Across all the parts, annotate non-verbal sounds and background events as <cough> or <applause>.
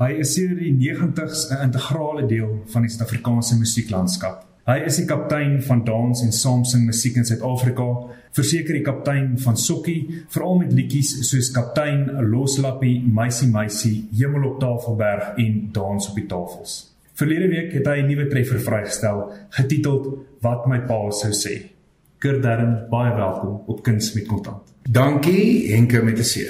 Hy is sedert die 90's 'n integrale deel van die Suid-Afrikaanse musieklandskap. Hy is die kaptein van dans en saamsing musiek in Suid-Afrika, verseker die kaptein van sokkie, veral met liedjies soos Kaptein Loslappie, Meisie Meisie, Hemel op Tafelberg en Dans op die Tafels. Verlede week het hy 'n nuwe treffer vrygestel, getiteld Wat my pa sou sê. Kurt Darren, baie welkom op Kuns met Kontant. Dankie Henke met 'n C.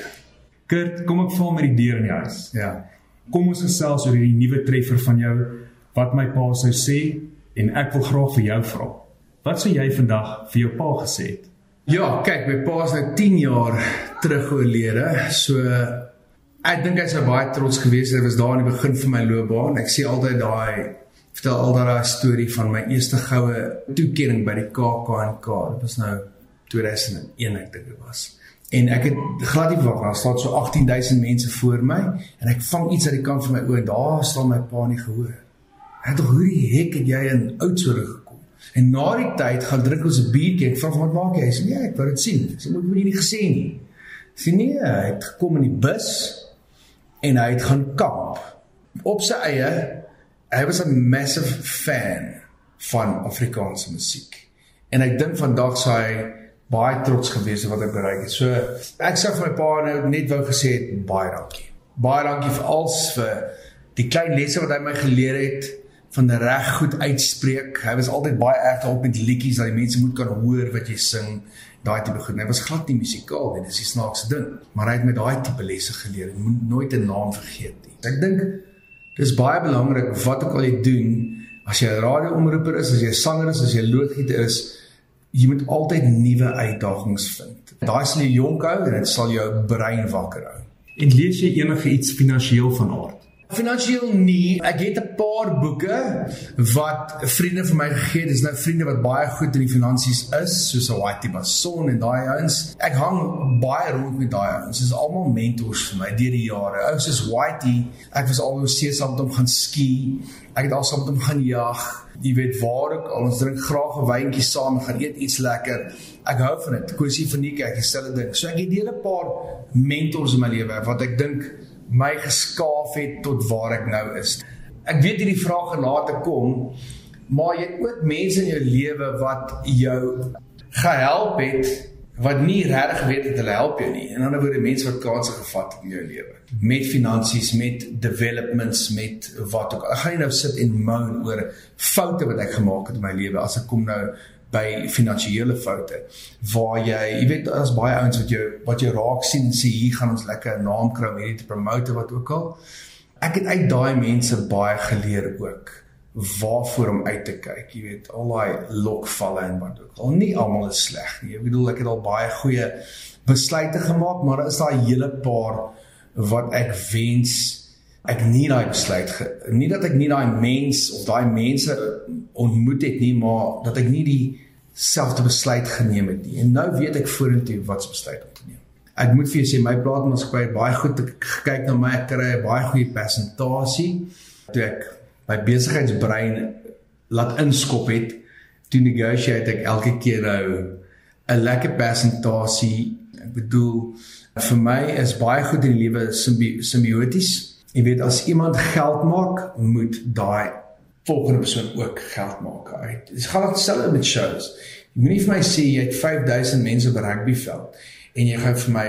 Kurt, kom ek val met die deur in die huis. Ja. Kom ons gesels oor hierdie nuwe treffer van jou wat my pa sou sê en ek wil graag vir jou vra. Wat sou jy vandag vir jou pa gesê het? Ja, kyk, my pa is nou 10 jaar terug oorlede. So ek dink hy sou baie trots gewees het. Hy was daar aan die begin van my loopbaan. Ek sê altyd daai vertel al daai storie van my eerste goue toekenning by die KAKNK. Dit was nou 2001 ek dink dit was. En ek het glad nie verwag daar staan so 18000 mense voor my en ek vang iets uit die kant van my oë en daar staan my pa nie gehoor. Het tog hoe die hek het jy in Oudtshoorn gekom? En na die tyd gaan drink ons 'n biertjie. Ek vra wat maak jy? Hy sê nee, ek wou dit sien. Sy moet my nie gesê nie. Sien nie, hy het gekom in die bus en hy het gaan kamp op sy eie. Hy was 'n massive fan van Afrikaanse musiek. En ek dink vandag sou hy baie trots gewees het wat ek bereik het. So ek sê vir my pa nou net wou gesê het baie dankie. Baie dankie vir als vir die klein lesse wat hy my geleer het van reg goed uitspreek. Hy was altyd baie erg op met liedjies dat die mense moet kan hoor wat jy sing. Daai tipe goed. Hy was glad nie musikaal nie. Dis die snaakse ding. Maar hy het met daai tipe lesse geleer. Jy moet nooit 'n naam vergeet nie. Ek dink dis baie belangrik wat ook al jy doen, as jy 'n radioomroeper is, as jy 'n sanger is, as jy 'n loodgieter is, jy moet altyd nuwe uitdagings vind. Daai sal jou jonk hou en dit sal jou brein wakker hou. En lees jy enige iets finansiëel van aard? Finansieel nie. Ek het 'n paar boeke wat vriende vir my gegee het. Dis nou vriende wat baie goed in die finansies is, soos Whitey Bason en daai ouens. Ek hang baie rond met daai ouens. Dis almal mentors vir my deur die jare. Ouens soos Whitey, ek was al oor saam met hom gaan ski. Ek het al saam met hom gaan jag. Jy weet waar ook al ons drink graag 'n wyntjie saam en gaan eet iets lekker. Ek hou van dit. Kosie van die kyk, dieselfde ding. So ek het 'n hele paar mentors in my lewe wat ek dink my geskaaf het tot waar ek nou is. Ek weet hierdie vraag gaan later kom, maar jy het ook mense in jou lewe wat jou gehelp het wat nie regtig weet dat hulle help jou nie. In ander woorde mense wat kansse gevat in jou lewe met finansies, met developments, met wat ook al. Ek gaan nie nou sit en moan oor foute wat ek gemaak het in my lewe as ek kom nou by finansiële foute waar jy, jy weet daar's baie ouens wat jou wat jou raak sien en sê hier gaan ons lekker 'n naam kry om hierdie te promote wat ook al. Ek het uit daai mense baie geleer ook waarvoor om uit te kyk. Jy weet, al daai lokvalle en wat ook al. Nie almal is sleg nie. Ek bedoel ek het al baie goeie besluite gemaak, maar daar is daai hele paar wat ek wens ek nie daai besluit ge, nie dat ek nie daai mens of daai mense ontmoet het nie, maar dat ek nie dieselfde besluit geneem het nie. En nou weet ek vorentoe wat se besluit om te neem. Ek moet vir jou sê my plaasmaatskappy het baie goed gekyk na my, ek kry 'n baie goeie persentasie. Toe ek my besigheidsbrein laat inskop het, toe negotiate ek elke keer nou 'n lekker persentasie. Ek bedoel vir my is baie goed in die lewe simbioties. Jy weet as iemand geld maak, moet daai volgende persoon ook geld maak uit. Dit gaan dieselfde met shows. Jy moenie vir my sê jy het 5000 mense 'n rugbyveld en jy gaan vir my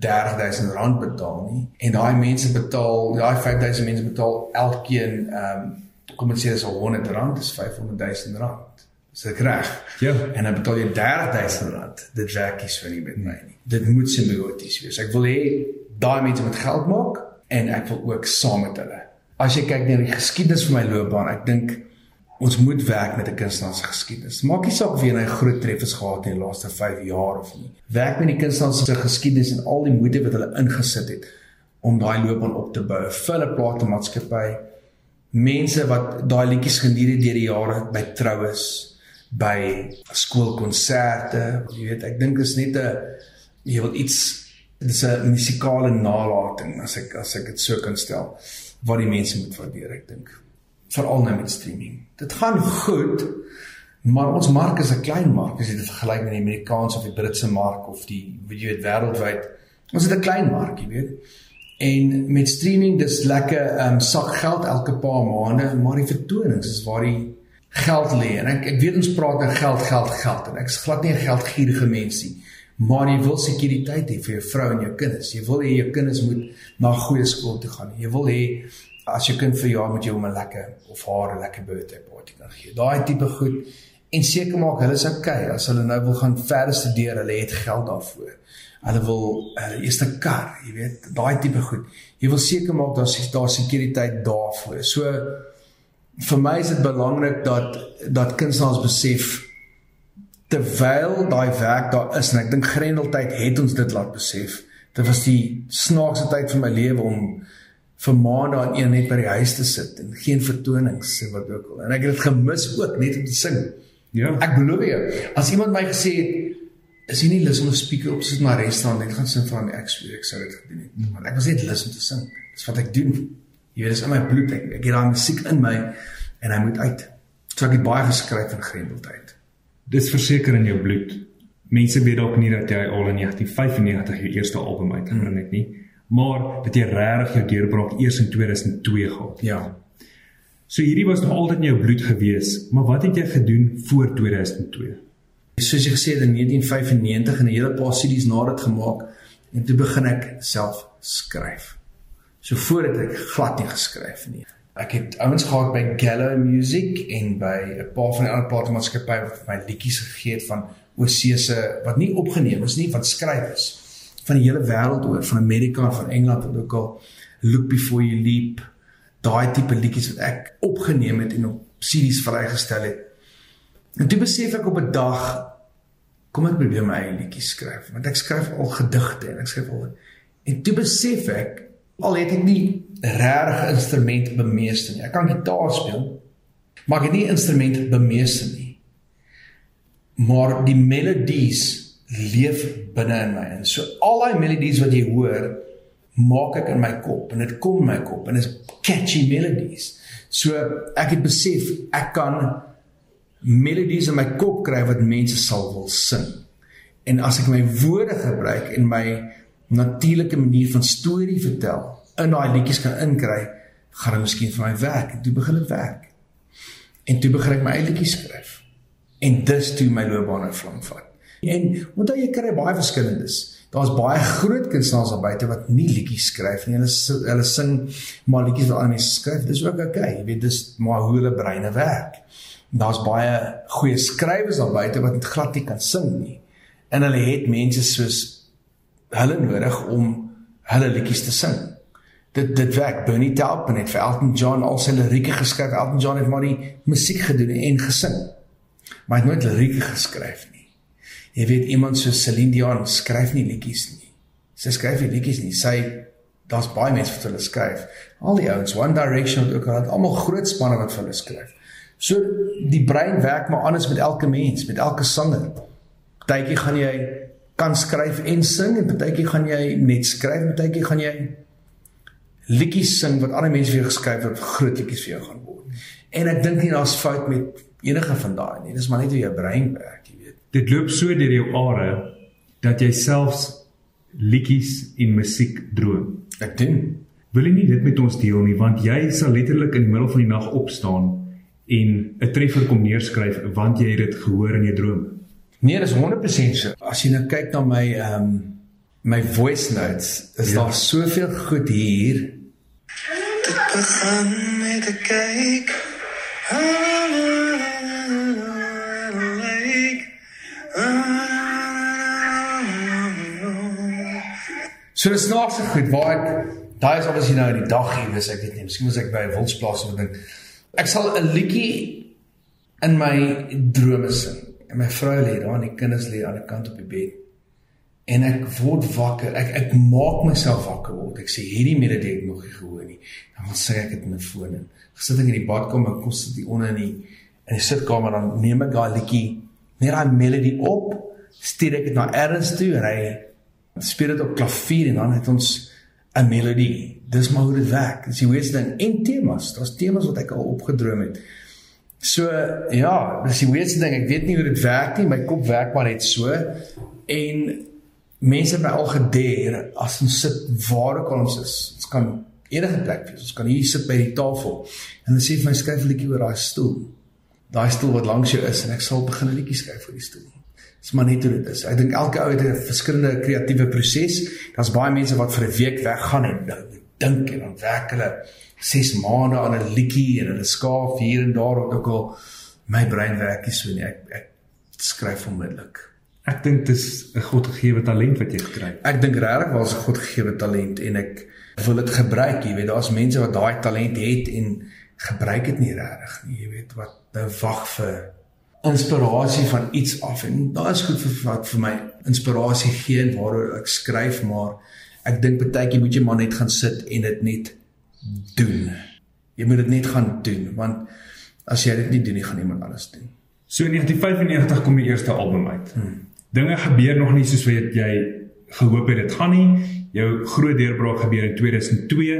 30000 rand betaal nie. En daai mense betaal daai 5000 mense betaal elkeen ehm um, kom ons sê dis 100 rand dis 500000 rand. Is dit reg? Ja. En dan betaal jy 30000 rand. Dit werk nie so nie met my nie. Dit moet simbioties wees. Ek wil hê daai mense moet geld maak en ek wil ook saam met hulle as jy kyk na die geskiedenis van my loopbaan ek dink ons moet werk met 'n kunstenaar se geskiedenis. Maak nie saak of jy 'n groot treffers gehad het in die laaste 5 jaar of nie. Werk met die kunstenaar se geskiedenis en al die moeite wat hulle ingesit het om daai loopbaan op te bou. Vulle plate maatskappy. Mense wat daai liedjies geniet het deur die jare by troues, by skoolkonserte. Jy weet, ek dink is net 'n jy wil iets dis 'n musikale nalatiging as ek as ek dit so kan stel wat die mense moet waardeer, ek dink veral nou met streaming. Dit gaan goed, maar ons mark is 'n klein mark as jy dit vergelyk met die Amerikaanse of die Britse mark of die weet jy weet wêreldwyd. Ons het 'n klein mark, jy weet. En met streaming dis lekker um sak geld elke paar maande, maar die vertonings is waar die geld lê. En ek ek weet ons praat oor geld, geld, geld en ek is glad nie 'n geldgierige mens nie. Maar jy wil sekuriteit hê vir jou vrou en jou kinders. Jy wil hê jou kinders moet na goeie skool toe gaan. Jy wil hê as jou kind verjaar moet jy hom 'n lekker of haar 'n lekker birthday party kan gee. Daai tipe goed en seker maak hulle is okay as hulle nou wil gaan verder studeer, hulle het geld daarvoor. Hulle wil uh, eerste kar, jy weet, daai tipe goed. Jy wil seker maak daar's daar sekuriteit daarvoor. So vir my is dit belangrik dat dat kunstenaars besef terwyl daai werk daar is en ek dink Grendeltyd het ons dit laat besef. Dit was die snaakste tyd van my lewe om vir maande aan een net by die huis te sit en geen vertonings en wat ook al. En ek het dit gemis ook net om te sing. Ja. Ek belowe jou, as iemand my gesê het is jy nie lus om 'n speaker op te sit na 'n restaurant net gaan sing my ek sê ek sou dit gedoen het. Maar ek was net lus om te sing. Dis wat ek doen. Jy weet dis in my bloed ek, ek het daai musiek in my en hy moet uit. So ek het baie geskryf in Grendeltyd. Dis verseker in jou bloed. Mense weet dalk nie dat jy al in 1995 jou eerste album uitgebring het nie maar dat jy regtig jou deurbraak eers in 2002 gehad. Ja. So hierdie was nog altyd in jou bloed gewees, maar wat het jy gedoen voor 2002? Soos jy gesê het in 1995 en 'n hele paar CD's na dit gemaak en toe begin ek self skryf. So voordat ek glad nie geskryf nie. Ek het ouens gehad by Gallo Music en by 'n paar van die ander platenmaatskappye wat my liedjies gegee het van Oseese wat nie opgeneem is nie, wat skryf is van die hele wêreld oor, van Amerika, van Engeland en ook al Look Before You Leap, daai tipe liedjies wat ek opgeneem het en op CD's vrygestel het. En toe besef ek op 'n dag kom ek probeer my eie liedjies skryf, want ek skryf al gedigte en ek skryf al en toe besef ek al het ek nie regtig instrument bemeester nie. Ek kan gitaar speel, maar ek het nie instrument bemeester nie. Maar die melodies leef binne in my. En so al daai melodies wat jy hoor, maak ek in my kop en dit kom in my kop en dit is catchy melodies. So ek het besef ek kan melodies in my kop kry wat mense sal wil sing. En as ek my woorde gebruik en my natuurlike manier van storie vertel, in daai liedjies kan inkry, gaan dit miskien vir my werk. En toe begin dit werk. En toe begin ek my eie liedjies skryf. En dis toe my loopbaan in vlam vat. En onthou jy kry baie verskillendes. Daar's baie groot kunstenaars daar buite wat nie liedjies skryf nie. Hulle hulle sing maar liedjies wat ander mense skryf. Dis ook. Okay. Jy weet dis maar hoe hulle breine werk. Daar's baie goeie skrywers daar buite wat glad nie kan sing nie. En hulle het mense soos hulle nodig om hulle liedjies te sing. Dit dit werk. Bernie Taupin het vir Elton John al sy lirieke geskryf. Elton John het maar die musiek gedoen en gesing. Maar hy het nooit lirieke geskryf nie. Jy weet iemand so Celine Dion skryf nie liedjies nie. Sy skryf nie liedjies nie. Sy daar's baie mense wat hulle skryf. Al die ouens One Direction het ook al almal groot spanne wat vir hulle skryf. So die brein werk maar anders met elke mens, met elke sanger. Partytjie gaan jy kan skryf en sing en partytjie gaan jy net skryf en partytjie gaan jy liedjies sing wat ander mense vir jou geskryf het, groot liedjies vir jou gaan word. En ek dink nie daar's fout met enige van daai nie. Dis maar net hoe jou brein werk dit loop so deur jou are dat jy selfs liedjies en musiek droom. Ek doen. Wil jy nie dit met ons deel nie want jy sal letterlik in die middel van die nag opstaan en 'n treffer kom neerskryf want jy het dit gehoor in jou droom. Nee, dis 100% so. As jy nou kyk na my ehm um, my voice notes, is ja. daar soveel goed hier. Dit begin met 'n kyk. So dis snaakse goed waar ek daai is obviously nou in die dag hier is ek weet nie miskien was ek by 'n wildsplaas of ding. Ek sal 'n liedjie in my drome sing en my vrou lê daar en die kinders lê aan die kant op die bed. En ek word wakker. Ek ek maak myself wakker word. Ek sê hierdie melodie het nog nie gehoor nie. Dan sê ek dit in my foon in. Gesit in die badkamer en kom sit die onder in die in die sitkamer dan neem ek daai liedjie net daai melodie op, stuur ek dit na Ernst toe en hy speel dit op klavier en dan het ons 'n melodie. Dis maar hoe dit werk. Dis die wees ding en temas. Daar's temas wat ek al opgedroom het. So ja, dis die wees ding. Ek weet nie hoe dit werk nie. My kop werk maar net so. En mense het my al gedeer as ons sit waar ook al ons is. Ons kan enige plek wees. Ons kan hier sit by die tafel en hulle sê vir my skryf 'n liedjie oor daai stoel. Daai stoel wat langs jou is en ek sal begin 'n liedjie skryf vir die stoel. Dis maar net hoe dit is. Ek dink elke ou het 'n verskillende kreatiewe proses. Daar's baie mense wat vir 'n week weggaan en dink en dan werk hulle 6 maande aan 'n liedjie en hulle skaaf hier en daar ook al my brein werk nie so nie. Ek ek skryf onmiddellik. Ek dink dit is 'n godgegewe talent wat jy gekry het. Ek dink regtig was 'n godgegewe talent en ek wil dit gebruik, jy weet, daar's mense wat daai talent het en gebruik dit nie regtig nie, jy weet, wat nou wag vir inspirasie van iets af en daar is goed vir wat vir my inspirasie gee en waaroor ek skryf, maar ek dink baie keer moet jy maar net gaan sit en dit net doen. Jy moet dit net gaan doen want as jy dit nie doen nie, gaan iemand anders doen. So in 1995 kom die eerste album uit. Hmm. Dinge gebeur nog nie soos wat jy gehoop het dit gaan nie. Jou groot deurbraak gebeur in 2002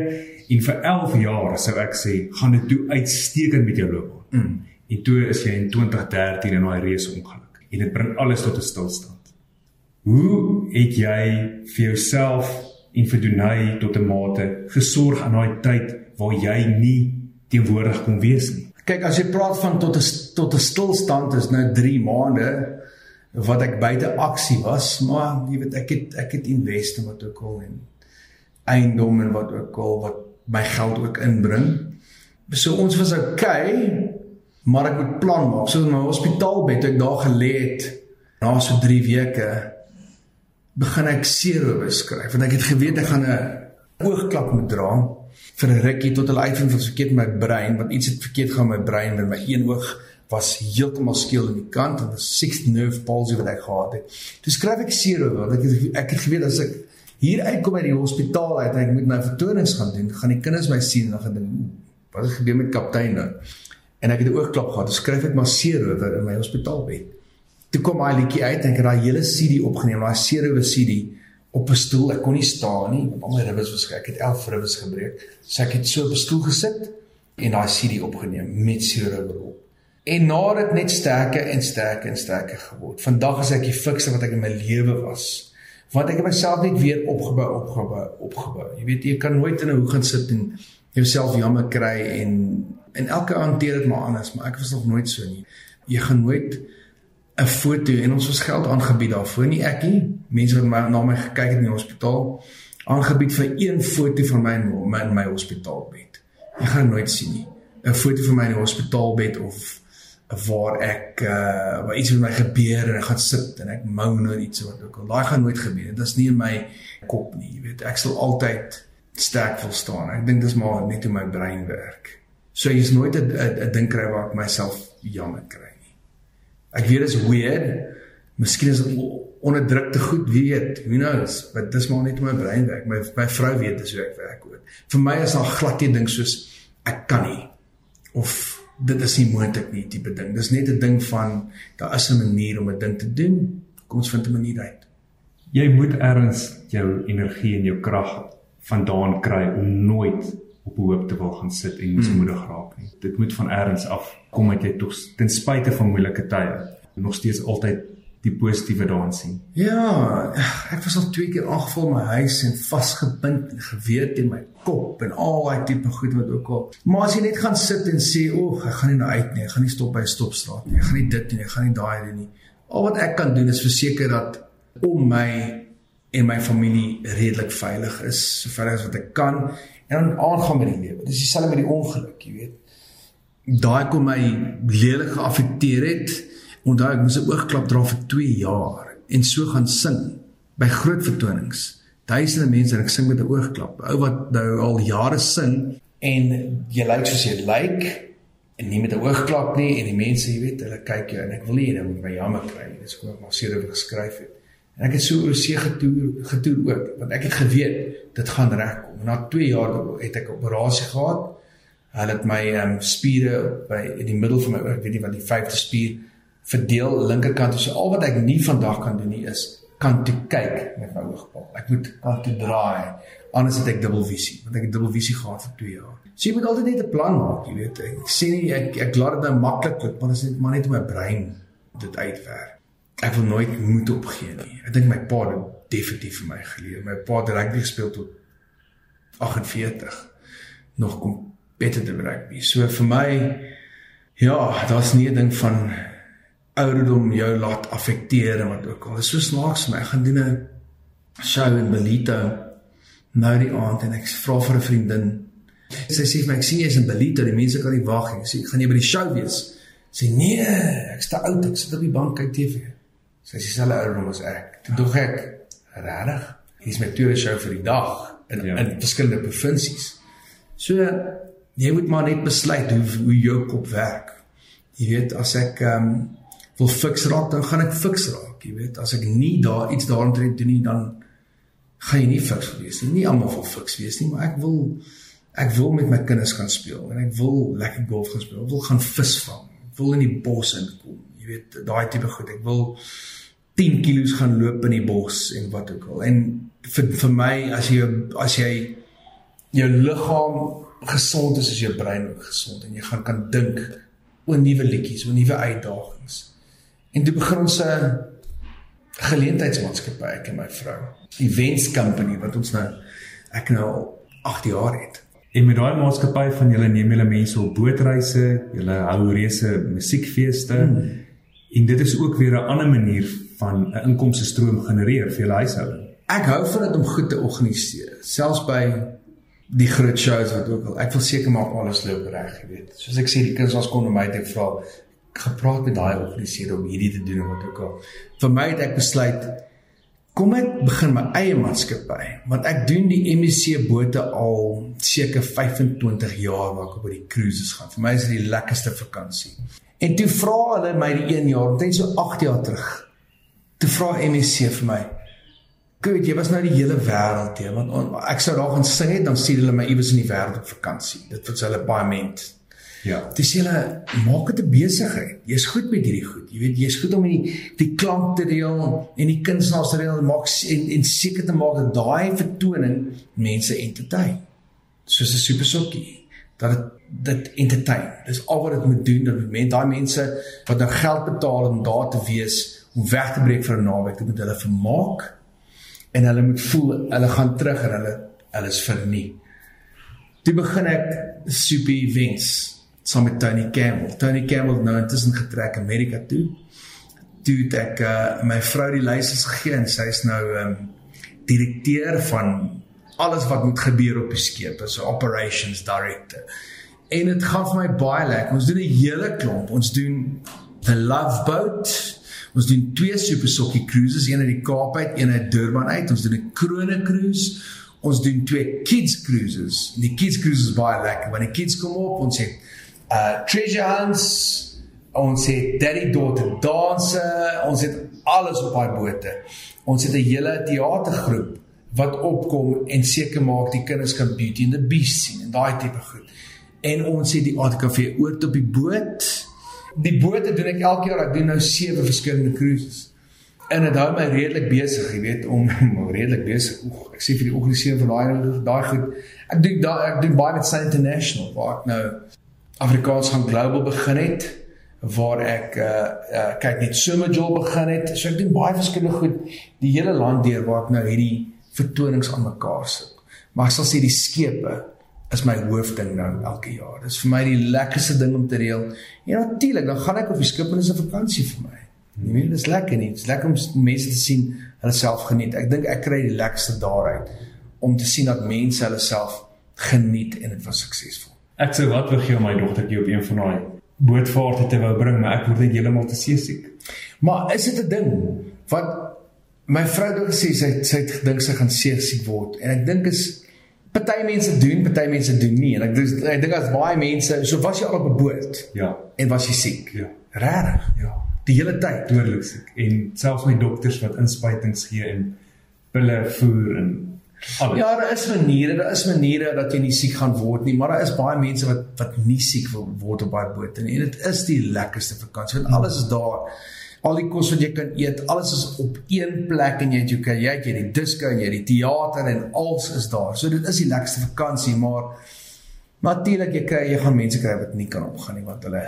en vir 11 jaar sou ek sê, gaan dit toe uitstekend met jou loop. Hmm. En toe is jy in 2013 in daai reuse ongeluk en dit bring alles tot 'n stilstand. Hoe het jy vir jouself en vir Donay tot 'n mate gesorg aan daai tyd waar jy nie teenwoordig kon wees nie? Kyk, as jy praat van tot 'n tot 'n stilstand is nou 3 maande wat ek buite aksie was, maar jy weet ek het ek het investe wat ook al en eiendom en wat ook al wat my geld ook inbring. So ons was okay, maar ek moet plan maak. So in my hospitaalbed ek daar gelê het na so 3 weke begin ek seerowe skryf want ek het geweet ek gaan 'n oogklap moet dra vir 'n rukkie tot hulle uitvind wat verkeerd met my brein, want iets het verkeerd gaan met my brein met my een oog was heeltemal skeel aan die kant en 'n sixth nerve palsy wat ek gehad het. Toe skryf ek seerowe want ek het ek het geweet as ek hier uitkom uit die hospitaal uit en ek moet my vertonings gaan doen, gaan die kinders my sien en dan gaan dink wat het gebeur met kaptein nou? En ek het 'n oogklap gehad. Toe skryf ek maar seerowe in my hospitaalbed. Toe kom daai liedjie uit en ek het daai hele CD opgeneem, daai seerowe CD op 'n stoel. Ek kon nie staan nie. Al my ribbes was ek het 11 ribbes gebreek. So ek het so op 'n stoel gesit en daai CD opgeneem met seerowe op. En na dit net sterker en sterker en sterker geword. Vandag is ek die fikste wat ek in my lewe was. Want ek het myself net weer opgebou, opgebou, opgebou. Jy weet jy kan nooit in 'n hoek gaan sit en jouself jammer kry en en elke hanteer dit maar anders, maar ek was nog nooit so nie. Jy gaan nooit 'n foto en ons was geld aangebied daarvoor. Nie ek nie. Mense wat my, na my gekyk het in die hospitaal aangebied vir een foto van my in my, my hospitaalbed. Jy gaan nooit sien nie. 'n foto van my in die hospitaalbed of waar ek uh waar iets met my gebeur en ek gaan sit en ek moan oor iets wat ook al. Daai gaan nooit gebeur dit is nie in my kop nie jy weet. Ek sal altyd sterk wil staan. Ek dink dis maar net hoe my brein werk. So jy's nooit 'n ding kry waar ek myself jammer kry Ek weet dit is weird. Miskien is dit onderdrukte goed, wie weet. Who knows? But dis maar net my brein werk. My my vrou weet dis hoe ek werk ook. Vir my is daar glad nie ding soos ek kan nie of dit is nie moontlik nie tipe ding. Dis net 'n ding van daar is 'n manier om 'n ding te doen. Kom ons vind 'n manier uit. Jy moet ergens jou energie en jou krag vandaan kry om nooit op hoop te wil gaan sit en mismoedig hmm. raak nie. Dit moet van ergens af kom dat jy tog ten spyte van moeilike tye nog steeds altyd die positiewe daarin sien. Ja, ek was al twee keer aangeval my huis en vasgebind en geweet in my kop en al daai tipe goed wat ook al. Maar as jy net gaan sit en sê, "O, ek gaan nie nou uit nie. Ek gaan nie stop by 'n stopstraat nie. Ek gaan nie dit nie. Ek gaan nie daai doen nie." Al wat ek kan doen is verseker dat om my en my familie redelik veilig is, sover as wat ek kan en dan aangaan met die lewe. Dis dieselfde met die ongeluk, jy weet. Daai kom my lelik geaffekteer het. Onthou ek moes 'n oogklap dra vir 2 jaar en so gaan sing by groot vertonings. Duisende mense en ek sing met 'n oogklap. Ou wat nou al jare sing en jy lyk soos jy lyk en nie met 'n oogklap nie en die mense, jy weet, hulle kyk jou en ek wil nie hê moet my jammer kry. Dis hoe ek maar seker geskryf het. En ek het so oor see getoer getoer ook want ek het geweet dit gaan regkom. Na 2 jaar het ek 'n operasie gehad. Hulle het my ehm um, spiere by in die middel van my ek weet nie wat die vyfde spier verdeel linkerkant. So al wat ek nie vandag kan doen nie is kan toe kyk met my oogpaal. Ek moet kan toe draai. Anders het ek dubbelvisie, want ek het dubbelvisie gehad vir 2 jaar. So jy moet altyd net 'n plan maak, jy weet. Ek sê nie ek ek laat dit nou maklik loop, want dit is net maar net my brein dit uitwerk. Ek wil nooit moet opgee nie. Ek dink my pa definitief vir my geleer. My pa het rugby gespeel tot 48 nog competitive rugby. So vir my ja, daar's nie 'n ding van ouderdom jou laat affekteer en wat ook al. Dit is so snaaks vir my. Ek gaan doen 'n show in Belito nou die aand en ek vra vir 'n vriendin. Sy sê vir my ek sien jy's in Belito, die mense kan nie wag nie. Sy sê ek gaan nie by die show wees. Sy sê nee, ek's te oud, ek sit op die bank kyk TV. Sy sê dieselfde ouderdom as ek. Toe dog ek, regtig? Hier's my tweede show vir die dag in ja. in verskillende provinsies. So jy moet maar net besluit hoe hoe jou kop werk. Jy weet as ek ehm um, wil fiks raak, dan gaan ek fiks raak. Jy weet as ek nie daar iets daarin doen nie, dan gaan jy nie fiks wees nie. Nie almal wil fiks wees nie, maar ek wil ek wil met my kinders gaan speel en ek wil lekker golf gaan speel. Ek wil gaan visvang. Ek wil in die bos inkom. Jy weet daai tipe goed. Ek wil 10 kg gaan loop in die bos en wat ook al. En vir vir my as jy as jy jou liggaam gesond is, is jou brein ook gesond en jy gaan kan dink oor nuwe liedjies, oor nuwe uitdagings. En toe begin ons 'n geleentheidsmaatskappy ek en my vrou. Events company wat ons nou ek nou 8 jaar het. En met daai maatskappy van julle neem julle mense op bootreise, julle hou reuse musiekfeeste. Hmm. En dit is ook weer 'n ander manier van 'n inkomste stroom genereer vir julle huishouding. Ek hou van dit om goed te organiseer, selfs by die groot shows wat ook al. Ek wil seker maak alles loop reg, jy weet. Soos ek sê, die kinders was kon my te vra gepraat met daai organiseerder om hierdie te doen wat ook al. Vir my het ek besluit kom ek begin my eie maatskappy, want ek doen die MSC bote al seker 25 jaar waar ek op die cruises gaan. Vir my is dit die lekkerste vakansie. En toe vra hulle my die 1 jaar, omtrent so 8 jaar terug. Toe vra MSC vir my, Goed, jy was nou die hele wêreld te, want on, ek sou daar gaan sing het, dan stuur hulle my iewers in die wêreld op vakansie. Dit wat hulle baie ment. Ja. Dis hulle maak dit 'n besigheid. Jy's goed met hierdie goed. Jy weet, jy's goed om die die klank te deel en die kunstenaars te deel maak en en seker te maak dat daai vertoning mense entertain. Soos 'n super sokkie. Dat dit dit entertain. Dis al wat dit moet doen dat mense daai mense wat nou geld betaal om daar te wees om weg te breek vir 'n naweek, dit moet hulle vermaak en hulle moet voel hulle gaan terug en hulle hulle is vernie. Toe begin ek super events saam met Tony Campbell. Tony Campbell nou intussen getrek Amerika toe. Toe het ek uh, my vrou die leiers gegee en sy is nou um direkteur van alles wat moet gebeur op die skip as 'n operations director. En dit gaan vir my baie lekker. Ons doen 'n hele klomp. Ons doen the love boat Ons doen twee super sokkie cruises, een uit die Kaap uit, een uit Durban uit. Ons doen 'n krone cruise. Ons doen twee kids cruises. Die kids cruises is baie lekker. Wanneer die kids kom op, ons het uh treasure hunts, ons het daddy daughter danse, ons het alles op daai bote. Ons het 'n hele teatergroep wat opkom en seker maak die kinders kan Beauty and the Beast sien en daai tipe goed. En ons het die ATKV oort op die boot die bote doen ek elke jaar, ek doen nou sewe verskillende cruises. En dit hou my redelik besig, jy weet, om <laughs> redelik besig. Oek, ek sê vir die organiseer van daai daai goed. Ek doen daai ek doen baie met Sun International waar ek nou Afrikaans gaan global begin het waar ek uh, uh kyk net Summerjob begin het. So ek doen baie verskillende goed die hele land deur waar ek nou hierdie vertonings aan mekaar sit. Maar ek sal sê die skepe is my hoofding nou elke jaar. Dit is vir my die lekkerste ding om te reël. En natuurlik, dan gaan ek op die skip en dis 'n vakansie vir my. Nie meer, dis lekker nie. Dis lekker om mense te sien hulle self geniet. Ek dink ek kry die lekkerste daaruit om te sien dat mense hulle self geniet en dit was suksesvol. Ek sê wat wil gee om my dogtertjie op een van daai bootvaarte te wou bring, maar ek word net heeltemal te seesiek. Maar is dit 'n ding wat my vrou het gesê sy sy het gedink sy gaan seesiek word en ek dink is Party mense doen, party mense doen nie. En ek dis ek dink as baie mense, so was jy al op 'n boot. Ja. En was jy siek? Ja. Regtig? Ja. Die hele tyd dodelik siek. En selfs my dokters wat inspuitings gee en pille voer en alles. Ja, daar is maniere, daar is maniere dat jy nie siek gaan word nie, maar daar is baie mense wat wat nie siek word op baie bote nie. En dit is die lekkerste vakansie want alles is daar al die kos wat jy kan eet, alles is op een plek en jy het jou kan jy het die disko en jy die teater en alles is daar. So dit is die lekkerste vakansie, maar natuurlik jy kry jy gaan mense kry wat nie kan opgaan nie want hulle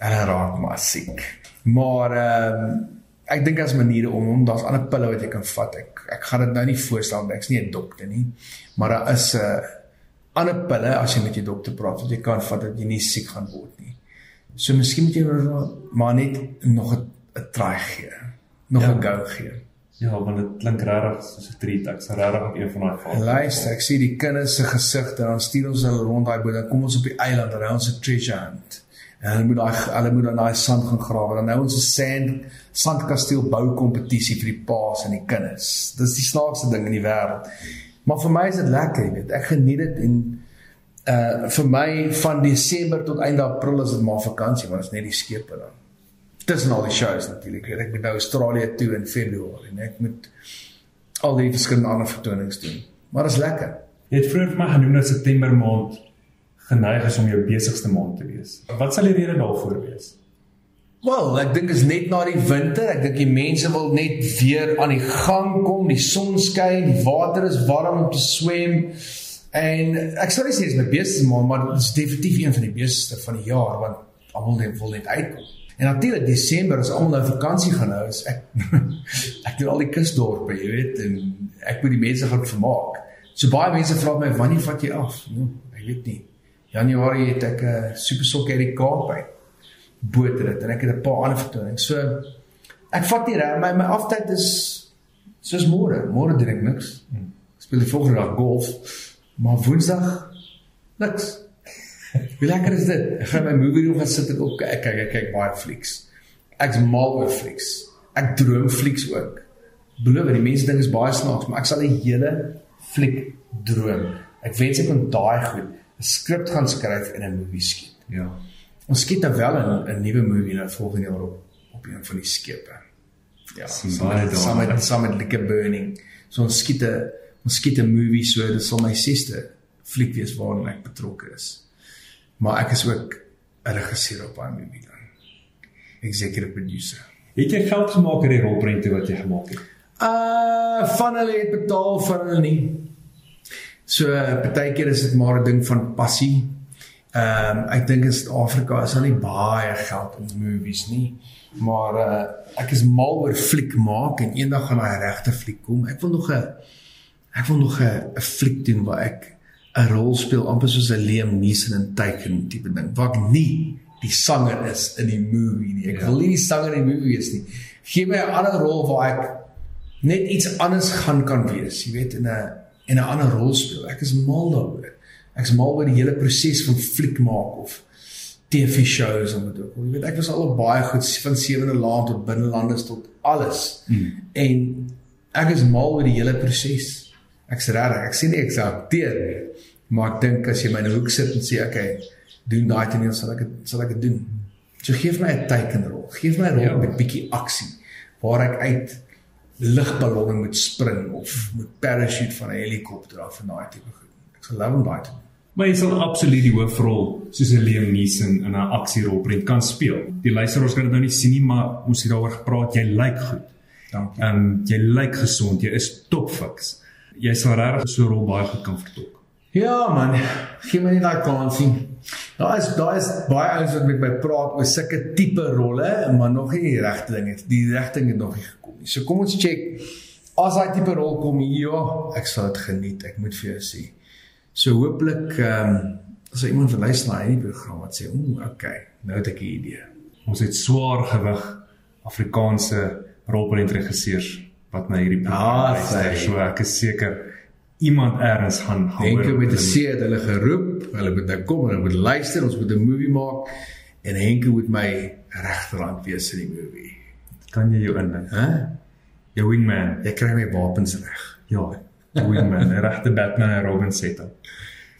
hulle raak maar siek. Maar ehm um, ek dink as maniere om hom daar's ander pille wat jy kan vat. Ek ek gaan dit nou nie voorstel ek's nie 'n dokter nie, maar daar is 'n uh, ander pille as jy met jou dokter praat wat jy kan vat dat jy nie siek gaan word nie. So miskien moet jy maar net nog 'n 'n try gee. Nog 'n ja. go gee. Ja, want dit klink regtig soos 'n treat. Ek's regtig op een van daai vaal. Luister, ek sien die kinders se gesigte dan stuur ons hulle rond daai boot. Dan kom ons op die eiland en ons 'n treasure hunt. En hulle moet daai hulle moet dan daai sand gaan grawe. Dan nou ons 'n sand sandkasteel bou kompetisie vir die paas en die kinders. Dis die snaakste ding in die wêreld. Maar vir my is dit lekker, jy weet. Ek geniet dit en uh vir my van Desember tot einde April is dit maar vakansie, want dit is net die skepe dan tussen al die shows natuurlik. Ek moet nou Australië toe in Februarie en ek moet al die verskillende ander vertonings doen. Maar dit is lekker. Jy het vroeër vir my genoem dat September maand geneig is om jou besigste maand te wees. Wat sal die rede daarvoor wees? Wel, ek dink is net na die winter. Ek dink die mense wil net weer aan die gang kom. Die son skyn, die water is warm om te swem. En ek sou nie sê dit is my besigste maand, maar dit is definitief een van die besigste van die jaar want almal net wil net uitkom. En natuurlik Desember as almal nou vakansie gaan hou, is ek <laughs> ek doen al die kusdorpe, jy weet, en ek moet die mense gaan vermaak. So baie mense vra my wanneer vat jy af? Nou, ek weet nie. Januarie het ek 'n uh, super sokker in die Kaap by bootrit en ek het 'n paar ander vertonings. So ek vat nie reg my my aftyd is soos môre. Môre doen ek niks. Ek speel die volgende dag golf, maar Woensdag niks. Hoe lekker is dit? Ek gaan my movie room gaan sit en op kyk, kyk, kyk baie flieks. Ek's mal oor flieks. Ek droom flieks ook. Beloof, die mense dink is baie snaaks, maar ek sal 'n hele fliek droom. Ek wens ek kon daai goed 'n skrip gaan skryf en 'n movie skiet. Ja. Ons skiet dan wel 'n 'n nuwe movie nou volgende jaar op op een van die skepe. Ja, saam met saam met saam met Like Burning. So ons skiet 'n ons skiet 'n movie so dit sal my 6ste fliek wees waarin ek betrokke is maar ek is ook 'n regisseur op daai movie dan. Executive producer. Het jy geld gemaak uit die rolprente wat jy gemaak het? Uh van hulle het betaal van hulle nie. So partykeer is dit maar 'n ding van passie. Ehm um, ek dink in Suid-Afrika is daar nie baie geld in movies nie. Maar uh ek is mal oor fliek maak en eendag gaan daai regte fliek kom. Ek wil nog 'n ek wil nog 'n fliek doen waar ek 'n rol speel amper soos 'n Liam Neeson in Taken tipe ding. Wat nie die sanger is in die movie nie. Ek ja. wil nie die sanger in die movie wees nie. Gee my 'n ander rol waar ek net iets anders gaan kan wees, jy weet, in 'n in 'n ander rol speel. Ek is mal daaroor. Ek is mal oor die hele proses van fliek maak of TV shows en wat ook al. Jy weet, ek was al baie goed van sewende laan tot binnelandes tot alles. Hmm. En ek is mal oor die hele proses. Ek's reg, ek sien nie ek sou akteer nie. Maar ek dink as jy my in 'n hoek sit en sê, "Oké, okay, doen daai toneel, sal ek dit sal ek dit doen." So gee my 'n tekenrol. Gee my 'n rol ja. met bietjie aksie waar ek uit ligballonne moet spring of met parachute van 'n helikopter af en daai tipe goed. Ek sal love daai doen. Maar jy sal absoluut die hoofrol soos 'n Liam Neeson in 'n aksierolprent kan speel. Die luisteraars kan dit nou nie sien nie, maar ons het daaroor gepraat. Jy lyk goed. Dankie. Ehm um, jy lyk gesond. Jy is topfiks jy sal regtig so 'n rol baie goed kan vertolk. Ja man, gee my net daai kans sien. Daar is daar is baie ouens wat met my praat oor sulke tipe rolle, maar nog nie die regte ding het. Die regte ding het nog nie gekom nie. So kom ons check as daai tipe rol kom hier, ja, ek sal dit geniet. Ek moet vir jou sê. So hooplik ehm um, as er iemand verluister na hierdie program wat sê, "Ooh, okay, nou het ek 'n idee." Ons het swaar gewig Afrikaanse rolprentregisseurs wat na hierdie program luister. So ek is seker iemand eers gaan hoor. Henke met 'n C het hulle geroep. Hulle moet nou kom en hulle moet luister. Ons moet 'n movie maak en Henke moet my regterhand wees in die movie. Kan jy jou indink? Hæ? Jou wingman. Ek kry my wapens reg. Ja. Wingman, regte Batman en Robin setup.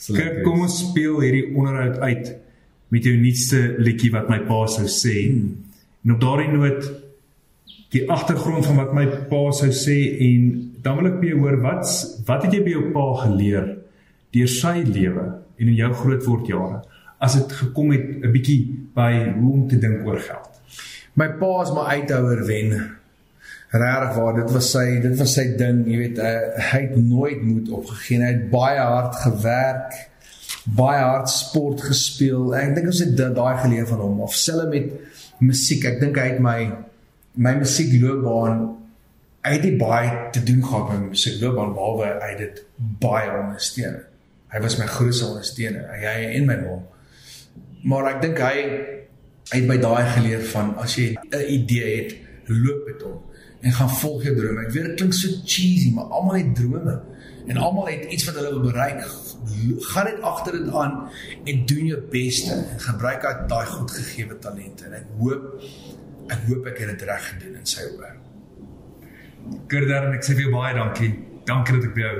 Kyk, kom ons speel hierdie onderhoud uit met jou nuutste liedjie wat my pa sou sê. Hmm. En op daardie noot die agtergrond van wat my pa sou sê en dan wil ek jou hoor wat wat het jy by jou pa geleer deur sy lewe en in jou grootword jare as dit gekom het 'n bietjie by hoe om te dink oor geld. My pa is my uithouer wen. Regtig waar, dit was sy dit was sy ding, jy weet, uh, hy het nooit moed opgegee nie. Hy het baie hard gewerk, baie hard sport gespeel. Ek dink ons het daai geleer van hom of selfs met musiek. Ek dink hy het my my musiekloopbaan hy het baie te doen gehad met my musiekloopbaan behalwe hy dit baie ondersteun. Hy was my grootste ondersteuner, hy en my ma. Maar ek dink hy hy het by daai geleer van as jy 'n idee het, loop met hom en gaan volg jou drome. Ek weet dit klink so cheesy, maar almal het drome en almal het iets wat hulle wil bereik. Gaan net agter dit aan en doen jou beste en gebruik daai God gegeewe talente. En ek hoop ek hoop ek het dit reg gedoen in sy oë. Gurder en ek sê vir jou baie dankie. Dankie dat ek by jou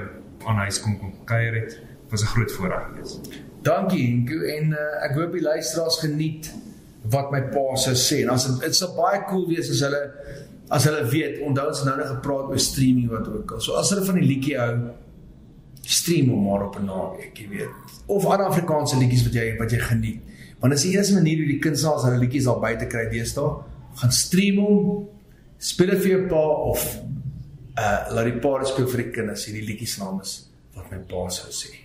aan huis kom kom kuier het. Dit was 'n groot voorreg gewees. Dankie Inko en uh, ek hoop die luisteraars geniet wat my pa sou sê. En as dit sou baie cool wees as hulle as hulle weet, onthou ons nou net gepraat oor streaming wat ook al. So as hulle van die liedjie hou, stream hom maar op 'n naweek, jy weet. Of ander Afrikaanse liedjies wat jy wat jy geniet. Want dit is die enigste manier hoe die kunstenaars hulle liedjies daar buite kry deesdae. Gaan stream hom, speel dit vir jou pa of uh laat die pa speel vir die kinders hierdie liedjies naam is wat my pa sou sê.